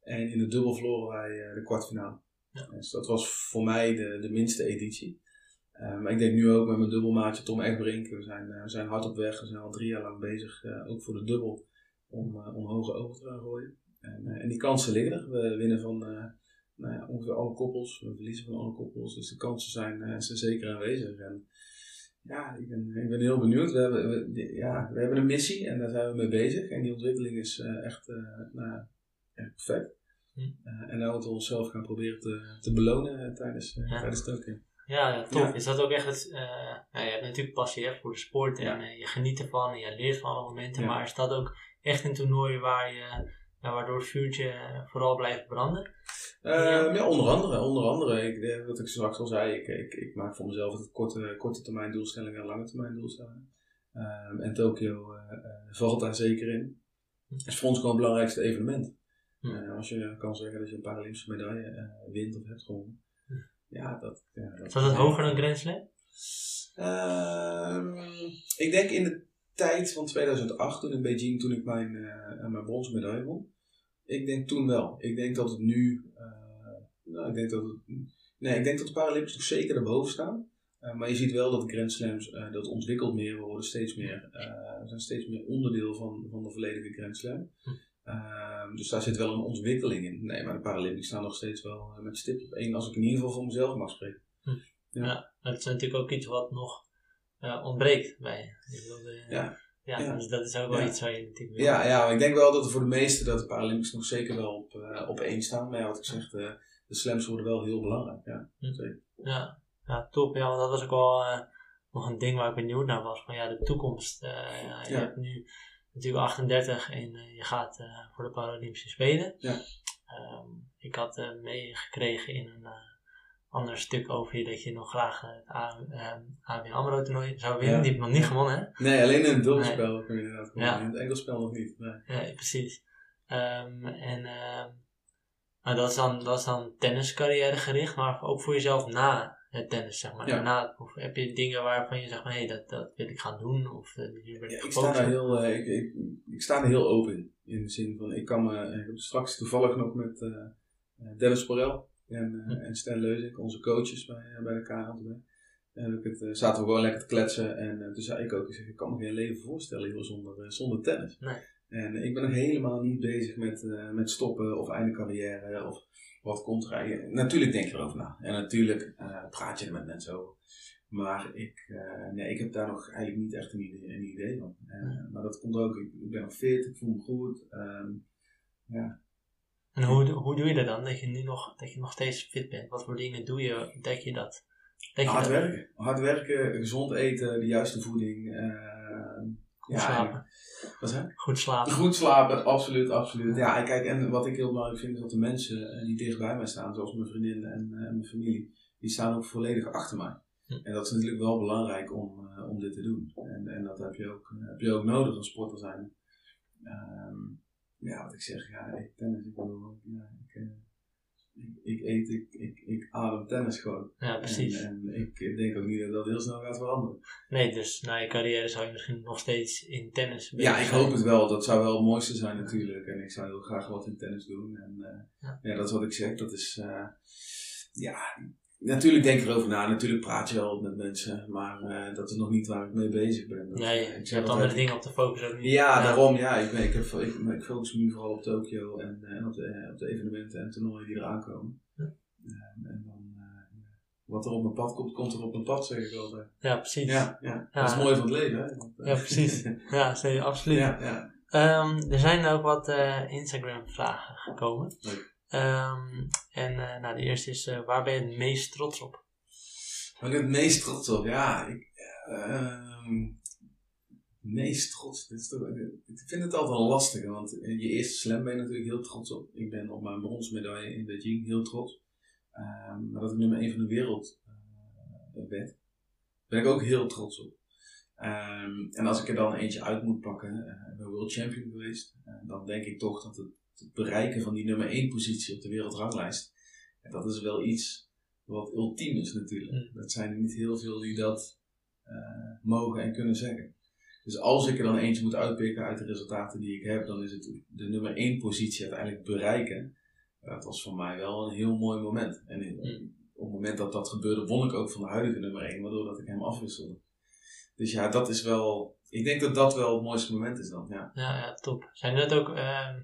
En in de dubbel verloren wij de kwartfinale. Ja. Dus dat was voor mij de, de minste editie. Maar ik denk nu ook met mijn dubbelmaatje Tom Egbrink. We zijn, we zijn hard op weg. We zijn al drie jaar lang bezig, ook voor de dubbel, om, om hoge ogen te gaan gooien. En, eh, en die kansen liggen er. We winnen van eh, nou ja, ongeveer alle koppels. We verliezen van alle koppels. Dus de kansen zijn, eh, zijn zeker aanwezig. En ja, ik ben, ik ben heel benieuwd. We hebben, we, ja, we hebben een missie en daar zijn we mee bezig. En die ontwikkeling is echt, nou, echt perfect. Hm. En nou moeten we onszelf gaan proberen te, te belonen tijdens, Ja. tijdens Tokio. Ja, ja, tof. Ja. Is dat ook echt het... nou, je hebt natuurlijk passie hè, voor de sport en je geniet ervan en je leert van alle momenten. Maar is dat ook echt een toernooi waar je, waardoor het vuurtje eh, vooral blijft branden? Ehm, ja, onder andere. Onder andere ik, eh, wat ik straks al zei, ik, ik, ik maak voor mezelf het korte, korte termijn doelstellingen en lange termijn doelstellingen. Ehm, en Tokio eh, eh, valt daar zeker in. Het is voor ons gewoon het belangrijkste evenement. Hm. Eh, als je kan zeggen dat je een Paralympische medaille eh, wint of hebt gewonnen. Hm. Ja, dat... Ja, dat Is dat het hoger dan Grand Slam? Ehm, ik denk in de tijd van 2008, toen in Beijing, toen ik mijn, eh, mijn bronzen medaille won. Ik denk toen wel. Ik denk dat het nu. eh, nou, ik denk dat het. Nee, ik denk dat de Paralympics nog zeker erboven staan. Eh, maar je ziet wel dat de Grand Slams, dat ontwikkelt meer. We worden steeds meer, zijn steeds meer onderdeel van, van de volledige Grand Slam. Hm. Ehm, dus daar zit wel een ontwikkeling in. Nee, maar de Paralympics staan nog steeds wel met stip op één. Als ik in ieder geval voor mezelf mag spreken. Dat is natuurlijk ook iets wat nog eh, ontbreekt bij eh, Ja. Ja, Ja. Dus dat is ook wel Ja. iets waar je natuurlijk. Ja, ja, maar ik denk wel dat voor de meesten dat de Paralympics nog zeker wel op, eh, op één staan. Maar ja, wat ik zeg, de, de slams worden wel heel belangrijk. Ja, Hm. zeker. Ja, ja top. Ja, want dat was ook wel nog een ding waar ik benieuwd naar was. Van ja, de toekomst. ja, je hebt nu natuurlijk 38 en je gaat voor de Paralympische Spelen. Ja. Ehm, ik had meegekregen in een ander stuk over je dat je nog graag het ehm, ABN AMRO toernooi zou winnen. Ja. Die heb nog niet gewonnen hè. Nee, alleen in het dubbelspel kun je inderdaad. Ja. In het enkelspel nog niet. Nee. Ja, precies. Ehm, en ehm, maar dat, is dan, dat is dan tenniscarrière gericht, maar ook voor jezelf na het tennis, zeg maar. Ja. Na het proeven. Heb je dingen waarvan je zegt, hé, hey, dat, dat wil ik gaan doen? Of uh, Ja, ik, sta daar heel, eh, ik, ik, ik sta er heel open in. In de zin van, ik kan me, straks toevallig nog met eh eh, Dennis Porel en, Hm. en Stan Leuzink, onze coaches bij, eh, bij de. En ik het, eh, zaten we gewoon lekker te kletsen. En toen zei ik ook, ik, zeg, ik kan me geen leven voorstellen joh, zonder, zonder tennis. Nee. En ik ben nog helemaal niet bezig met, met stoppen of einde carrière of wat komt er. Natuurlijk denk je erover na. En natuurlijk praat je er met mensen over. Maar ik, nee, ik heb daar nog eigenlijk niet echt een idee, een idee van. Eh, maar dat komt ook, ik, ik ben nog fit, ik voel me goed. Ehm, ja. En hoe, hoe doe je dat dan? Dat je nu nog, dat je nog steeds fit bent? Wat voor dingen doe je? Denk je dat? Je Hard dat? werken. Hard werken, gezond eten, de juiste voeding. ehm, Goed ja, slapen. en- Wat je? Goed slapen. Goed slapen, absoluut, absoluut. Ja, kijk, en wat ik heel belangrijk vind, is dat de mensen eh, die dicht bij mij staan, zoals mijn vriendin en, eh, mijn familie, die staan ook volledig achter mij. Hm. En dat is natuurlijk wel belangrijk om, eh, om dit te doen. En, en dat heb je ook, eh, heb je ook nodig als sporter zijn. Ehm, ja, wat ik zeg, ja, ik tennis, ik bedoel, ja, ik, eh, ik, ik eet, ik, ik, ik adem tennis gewoon. Ja, precies. En, en ik denk ook niet dat dat heel snel gaat veranderen. Nee, dus na je carrière zou je misschien nog steeds in tennis Ja, ik hoop het wel. Dat zou wel het mooiste zijn natuurlijk. En ik zou heel graag wat in tennis doen. En eh, Ja. ja. dat is wat ik zeg. Dat is, eh, ja, natuurlijk denk ik erover na. Natuurlijk praat je wel met mensen. Maar eh, dat is nog niet waar ik mee bezig ben. Dat, Nee, eh, je zeg hebt andere dingen op te focussen ook niet. Ja, daarom. Ja, ik, ben, ik, heb, ik, ik focus me nu vooral op Tokio en, eh, en op, de, op de evenementen en toernooien die eraan komen. Ja. En dan wat er op mijn pad komt, komt er op mijn pad, zeg ik altijd. Ja, precies. Ja, ja. dat is mooi van het leven, hè? Want, Ja, precies. Ja, zeker, absoluut. ja, ja. Ehm, er zijn ook wat Instagram-vragen gekomen. Leuk. Ehm, en eh, nou, de eerste is, eh, waar ben je het meest trots op? Waar ik het meest trots op, ja. Ik, ehm, meest trots. Dit is toch, ik vind het altijd een lastige, want je eerste slam ben je natuurlijk heel trots op. Ik ben op mijn bronsmedaille medaille in Beijing heel trots. Ehm, maar dat ik nummer 1 van de wereld uh, werd, ben ik ook heel trots op. En als ik er dan eentje uit moet pakken, uh, ben World Champion geweest, dan denk ik toch dat het, het, bereiken van die nummer 1 positie op de wereldranglijst, dat is wel iets wat ultiem is natuurlijk. Mm. Dat zijn er niet heel veel die dat mogen en kunnen zeggen. Dus als ik er dan eentje moet uitpikken uit de resultaten die ik heb, dan is het de nummer 1 positie uiteindelijk bereiken. Dat was voor mij wel een heel mooi moment. En Mm. op het moment dat dat gebeurde, won ik ook van de huidige nummer 1, waardoor dat ik hem afwisselde. Dus ja, dat is wel. Ik denk dat dat wel het mooiste moment is dan. Ja, Ja, ja top. Zijn dat ook, ehm,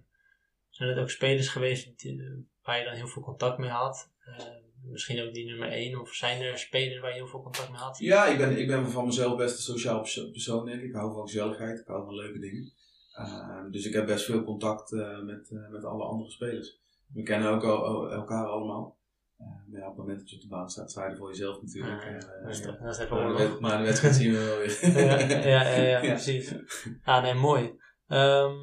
zijn dat ook spelers geweest die, waar je dan heel veel contact mee had? Ehm, misschien ook die nummer 1, of zijn er spelers waar je heel veel contact mee had? ja ik, ben, ik ben van mezelf best een sociaal perso- persoon, denk ik. Ik hou van gezelligheid, ik hou van leuke dingen. Ehm, dus ik heb best veel contact eh, met, eh, met alle andere spelers. We kennen ook al, elkaar allemaal. Eh, maar ja, op het moment dat je op de baan staat, sta je er voor jezelf natuurlijk. Ah, ja, eh, dat is toch- dat is even maar, de maar wedstrijd zien we wel weer. ja, ja, ja, precies. Ja, nee, mooi. Ehm,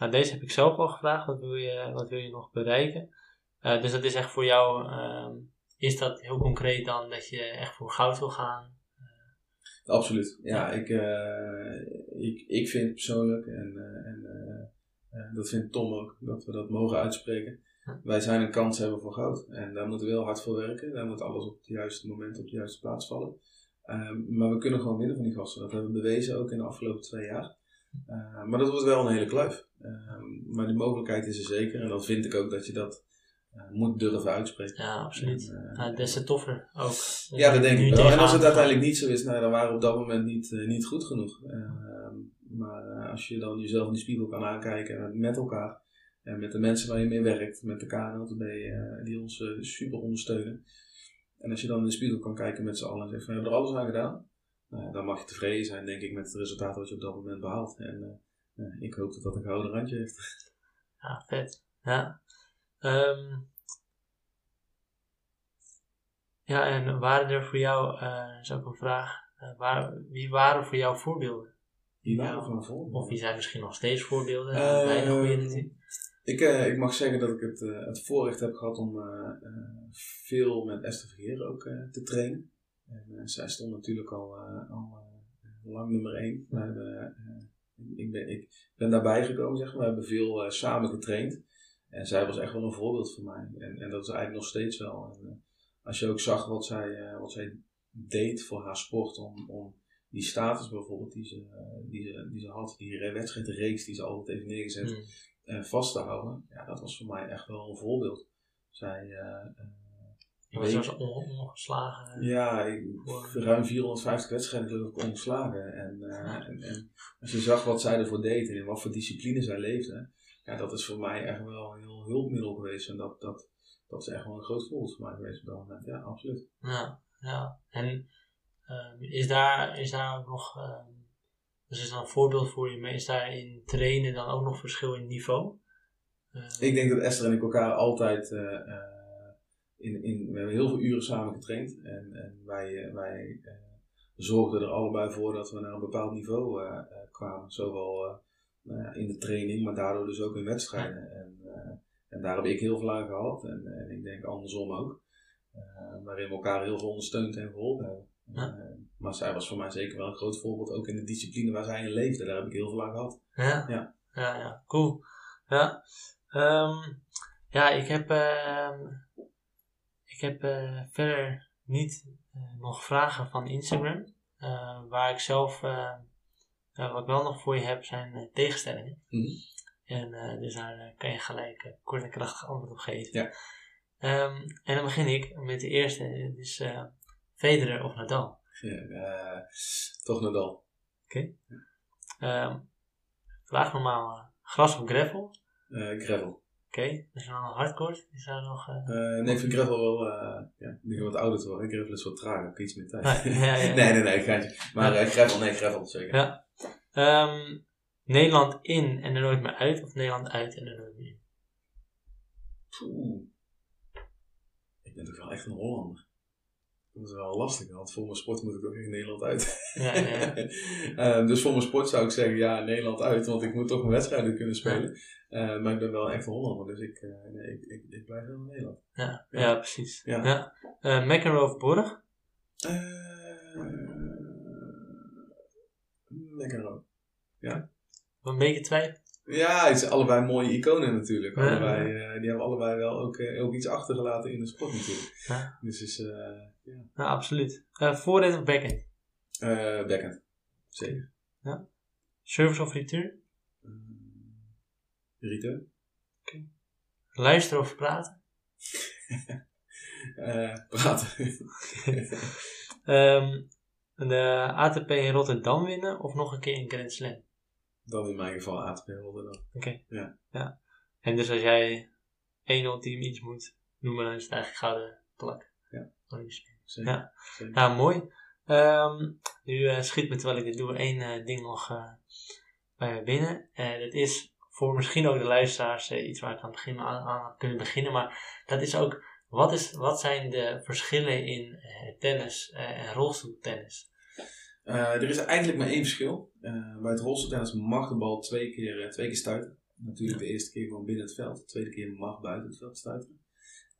nou, deze heb ik zelf al gevraagd. Wat wil je, wat wil je nog bereiken? Eh, dus dat is echt voor jou, ehm, is dat heel concreet dan dat je echt voor goud wil gaan? Absoluut. Ja, ik, eh, ik, ik vind persoonlijk, en, eh, en dat vindt Tom ook, dat we dat mogen uitspreken. Wij zijn een kans hebben voor goud. En daar moeten we heel hard voor werken. Daar moet alles op het juiste moment, op de juiste plaats vallen. Ehm, maar we kunnen gewoon winnen van die gasten. Dat hebben we bewezen ook in de afgelopen twee jaar. Eh, maar dat wordt wel een hele kluif. Ehm, maar die mogelijkheid is er zeker. En dan vind ik ook dat je dat eh, moet durven uitspreken. Ja, absoluut. En, eh, des te toffer ook. ja, dat denk ik wel. En als het te uiteindelijk niet zo is, nou, dan waren we op dat moment niet, eh, niet goed genoeg. Ehm, maar als je dan jezelf in de spiegel kan aankijken met elkaar, en met de mensen waar je mee werkt, met de KNLTB die ons super ondersteunen. En als je dan in de spiegel kan kijken met z'n allen en zegt van, we hebben er alles aan gedaan. Nou, dan mag je tevreden zijn, denk ik, met het resultaat wat je op dat moment behaalt. En eh, ik hoop dat dat een gouden randje heeft. Ja, vet. Ja. Ehm, ja, en waren er voor jou, eh is ook een vraag, eh, waar, wie waren voor jou voorbeelden? Ja. waren voor. Of wie zijn misschien nog steeds voorbeelden? Eh, Weinig goede natuurlijk. Ik, ik mag zeggen dat ik het, het voorrecht heb gehad om veel met Esther Vergeer ook te trainen. En, zij stond natuurlijk al, al lang nummer één. We hebben, eh, ik, ben, ik ben daarbij gekomen, zeg maar. We hebben veel eh, samen getraind. En zij was echt wel een voorbeeld voor mij. En, en dat is eigenlijk nog steeds wel. En, eh, als je ook zag wat zij, eh, wat zij deed voor haar sport, om, om die status bijvoorbeeld die ze, die ze, die ze had, die wedstrijdreeks die ze altijd heeft neergezet eh, vast te houden, ja, dat was voor mij echt wel een voorbeeld. Zij, Je was weet- zelfs on- ongeslagen. ja, ik, ruim 450 wedstrijden geloof ik ongeslagen. En, eh, en, en als je zag wat zij ervoor deed en in wat voor discipline zij leefde, ja, dat is voor mij echt wel een heel hulpmiddel geweest. En dat, dat, dat is echt wel een groot voorbeeld voor mij geweest op dat moment. Ja, absoluut. Ja, ja. En ehm, is, daar, is daar ook nog, ehm, dus is dan een voorbeeld voor je, maar is daar in trainen dan ook nog verschil in niveau? Eh, Ik denk dat Esther en ik elkaar altijd. In, in, we hebben heel veel uren samen getraind. En, en wij, eh, wij eh, zorgden er allebei voor dat we naar een bepaald niveau eh, kwamen. Zowel in de training, maar daardoor dus ook in wedstrijden. En, en daar heb ik heel veel aan gehad. En, en ik denk andersom ook. Waarin we elkaar heel veel ondersteund en geholpen hebben. Ja. Maar zij was voor mij zeker wel een groot voorbeeld. Ook in de discipline waar zij in leefde. Daar heb ik heel veel aan gehad. Ja, Ja. ja, ja, cool. Ja, Ehm, ja ik heb, ehm, ik heb eh, verder niet eh, nog vragen van Instagram. Eh, waar ik zelf, wat ik wel nog voor je heb, zijn tegenstellingen. Mhm. En dus daar kan je gelijk kort en krachtig antwoord op geven. Ja. Ehm, en dan begin ik met de eerste, het is Federer of Nadal. Ja, toch Nadal. Ehm vraag normaal, gras of gravel? Gravel. Oké, dus dan hardcore. Is daar nog... eh, Eh, nee, ik vind gravel wel, eh ja, ik begin wat ouder te worden. Gravel is wat trager, heb ik iets meer tijd. Ah, ja, ja, ja. nee, nee, nee, geintje. Maar gravel, nee, gravel, zeker. Ja. ehm, Nederland in en er nooit meer uit, of Nederland uit en er nooit meer in? Poeh. Ik ben toch wel echt een Hollander. Dat is wel lastig, want voor mijn sport moet ik toch echt Nederland uit. Ja, ja, ja. Eh, dus voor mijn sport zou ik zeggen, ja, Nederland uit, want ik moet toch mijn wedstrijden kunnen spelen. Eh, maar ik ben wel echt een Hollander, dus ik, eh, nee, ik, ik, ik blijf wel in Nederland. Ja, Ja. ja, precies. Ja. Ja. McEnroe of Borg? Eh lekker ook. Een beetje twijfel. Ja, het zijn allebei mooie iconen natuurlijk. Ja. Allebei, die hebben allebei wel ook, ook iets achtergelaten in de sport natuurlijk. Ja. Dus is, ja, Ja, absoluut. Voorhand of backhand? Eh backhand. Zeker. Service of return? Eh, return. Luisteren of praten? Eh, praten. Ehm, de ATP in Rotterdam winnen of nog een keer in Grand Slam? dan in mijn geval ATP Rotterdam. Oké. Ja. ja. En dus als jij één ultiem iets moet noemen, dan is het eigenlijk gouden plak. Ja. Olympisch. Zeker. Ja. Zeker. Ja, mooi. Ehm, nu eh, schiet me terwijl ik dit doe één eh, ding nog eh, bij me binnen. Dat is voor misschien ook de luisteraars iets waar ik aan begin aan, kunnen beginnen. Maar dat is ook, wat, is, wat zijn de verschillen in tennis en rolstoeltennis? Eh, er is eigenlijk maar één verschil. Bij het rolstoeltennis mag de bal twee keer, twee keer stuiten. Natuurlijk de eerste keer gewoon binnen het veld. De tweede keer mag buiten het veld stuiten.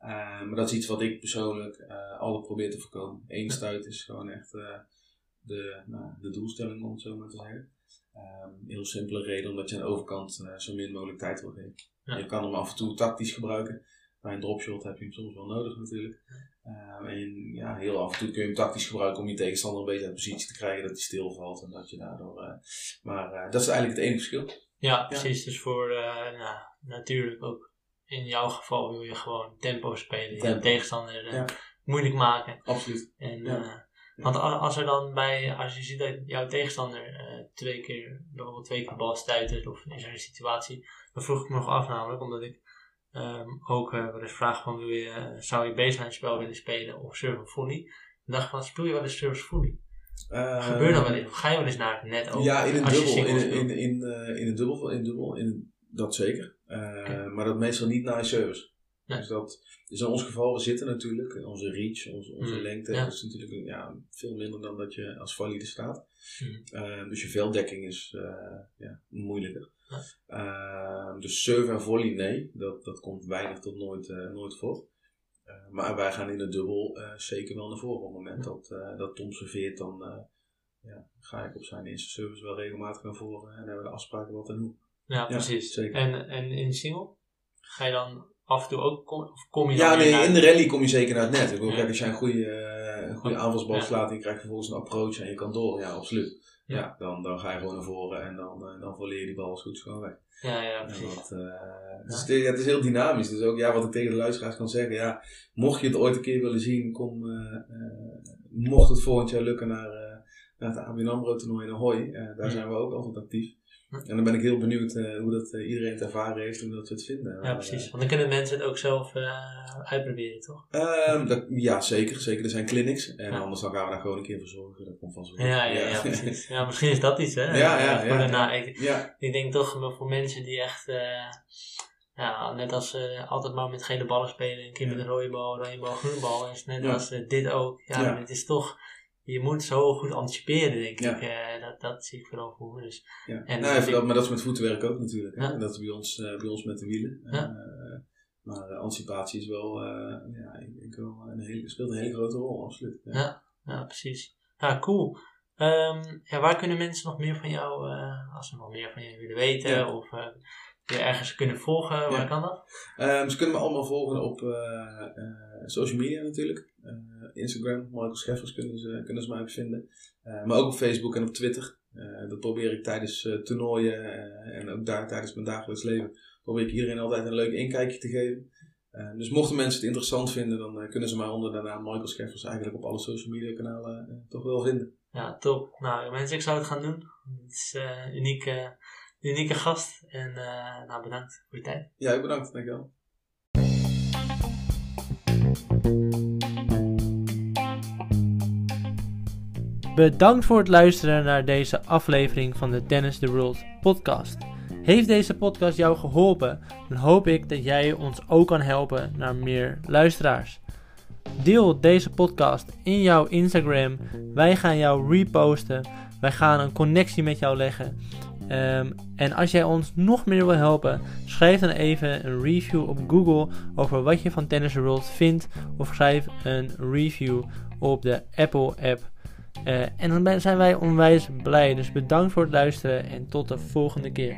Eh, maar dat is iets wat ik persoonlijk eh alle probeer te voorkomen. Eén stuit is gewoon echt eh, de, nou, de doelstelling, om het zo maar te zeggen. Ehm, heel simpele reden, omdat je aan de overkant zo min mogelijk tijd wil geven. Ja. Je kan hem af en toe tactisch gebruiken. Bij een dropshot heb je hem soms wel nodig natuurlijk. Ehm, en ja, heel af en toe kun je hem tactisch gebruiken om je tegenstander een beetje uit positie te krijgen dat hij stilvalt en dat je daardoor. maar dat is eigenlijk het enige verschil. Ja, precies. Dus voor, nou, natuurlijk ook in jouw geval wil je gewoon tempo spelen. Je Tempo. tegenstander eh, Ja. moeilijk maken. Absoluut. En, Ja. eh, Want als er dan bij, als je ziet dat jouw tegenstander eh, twee keer, bijvoorbeeld twee keer bal stuitert of er een situatie, dan vroeg ik me nog af namelijk, omdat ik ehm, ook eh, wel eens vraag van wil je, zou je baseline spel willen spelen of serve volley? Dan dacht ik van speel je wel eens service volley? Gebeurt dat wel eens? Of ga je wel eens naar het net ook? Ja, in een je dubbel. In, in, in, in, in een dubbel. In een dubbel in, dat zeker. Eh, Maar dat meestal niet naar service. Dus, dat, dus in ons geval, we zitten natuurlijk, onze reach, onze, onze Mm, lengte, ja. is natuurlijk ja, veel minder dan dat je als valide staat. Mm. Eh, dus je velddekking is eh, ja, moeilijker. Ja. Dus serve en volley, nee, dat, dat komt weinig tot nooit, nooit voor. Maar wij gaan in de dubbel zeker wel naar voren. Op het moment dat, dat Tom serveert, dan ja, ga ik op zijn eerste service wel regelmatig naar voren en hebben we de afspraken wat en hoe. Ja, precies. zeker. En, en in de single? Ga je dan af en toe ook, kom, of kom je dan Ja, nee, in de rally kom je zeker naar het net. Ik bedoel, kijk, als jij een goede, eh, een goede aanvalsbal slaat en je krijgt vervolgens een approach en je kan door, ja, absoluut. Ja. Dan, dan ga je gewoon naar voren en dan, eh, dan je die bal als goed gewoon weg. Ja, ja, precies. dat, eh, dus het, is- ja, het is heel dynamisch. Dus ook ja, wat ik tegen de luisteraars kan zeggen, ja, mocht je het ooit een keer willen zien, kom, mocht het volgend jaar lukken naar, naar het ABN AMRO toernooi in Ahoy. Daar zijn we ook altijd actief. Ja. En dan ben ik heel benieuwd eh, hoe dat eh, iedereen het ervaren heeft en hoe dat ze het vinden. Ja, precies. Want dan kunnen mensen het ook zelf eh, uitproberen, toch? Ehm, dat, ja, zeker. Zeker. Er zijn clinics. En Ja. anders dan gaan we daar gewoon een keer voor zorgen. Dat komt vanzelf. Ja, ja, ja, precies. Ja, misschien is dat iets, hè? Ja, ja, ja, de ja. na- ik, ik denk toch voor mensen die echt, ja, net als altijd maar met gele ballen spelen, een keer Ja. met een rode bal, oranje bal, groene bal, is net Ja. als dit ook. Ja, Ja. het is toch, je moet zo goed anticiperen, denk Ja. ik. Eh, dat, dat zie ik vooral voor me. Dus, ja. En nou, dat, maar dat is met voetenwerk ook natuurlijk. Hè? Ja. En dat is bij ons, eh, bij ons met de wielen. Eh, maar anticipatie is wel, ja, ik denk wel een hele, speelt een hele grote rol, absoluut. Ja. Ja. ja, precies. Ja, cool. Ehm, ja, waar kunnen mensen nog meer van jou, als ze nog meer van je willen weten, of je ergens kunnen volgen, waar Ja. kan dat? Ehm, ze kunnen me allemaal volgen op eh, eh, social media natuurlijk. Eh, Instagram, Michael Scheffers kunnen ze, kunnen ze mij vinden. Maar ook op Facebook en op Twitter. Dat probeer ik tijdens toernooien en ook daar tijdens mijn dagelijks leven. Probeer ik iedereen altijd een leuk inkijkje te geven. Dus mochten mensen het interessant vinden, dan kunnen ze mij onder de naam Michael Scheffers eigenlijk op alle social media kanalen toch wel vinden. Ja, top. Nou mensen, ik zou het gaan doen. Het is uniek. Eh, unieke gast. En nou, bedankt voor je tijd. Ja, bedankt. Dankjewel. Bedankt voor het luisteren naar deze aflevering van de Tennis the World podcast. Heeft deze podcast jou geholpen? Dan hoop ik dat jij ons ook kan helpen naar meer luisteraars. Deel deze podcast in jouw Instagram. Wij gaan jou reposten. Wij gaan een connectie met jou leggen. Ehm, en als jij ons nog meer wil helpen, schrijf dan even een review op Google over wat je van Tennis World vindt. Of schrijf een review op de Apple app. Uh, en dan zijn wij onwijs blij. Dus bedankt voor het luisteren en tot de volgende keer.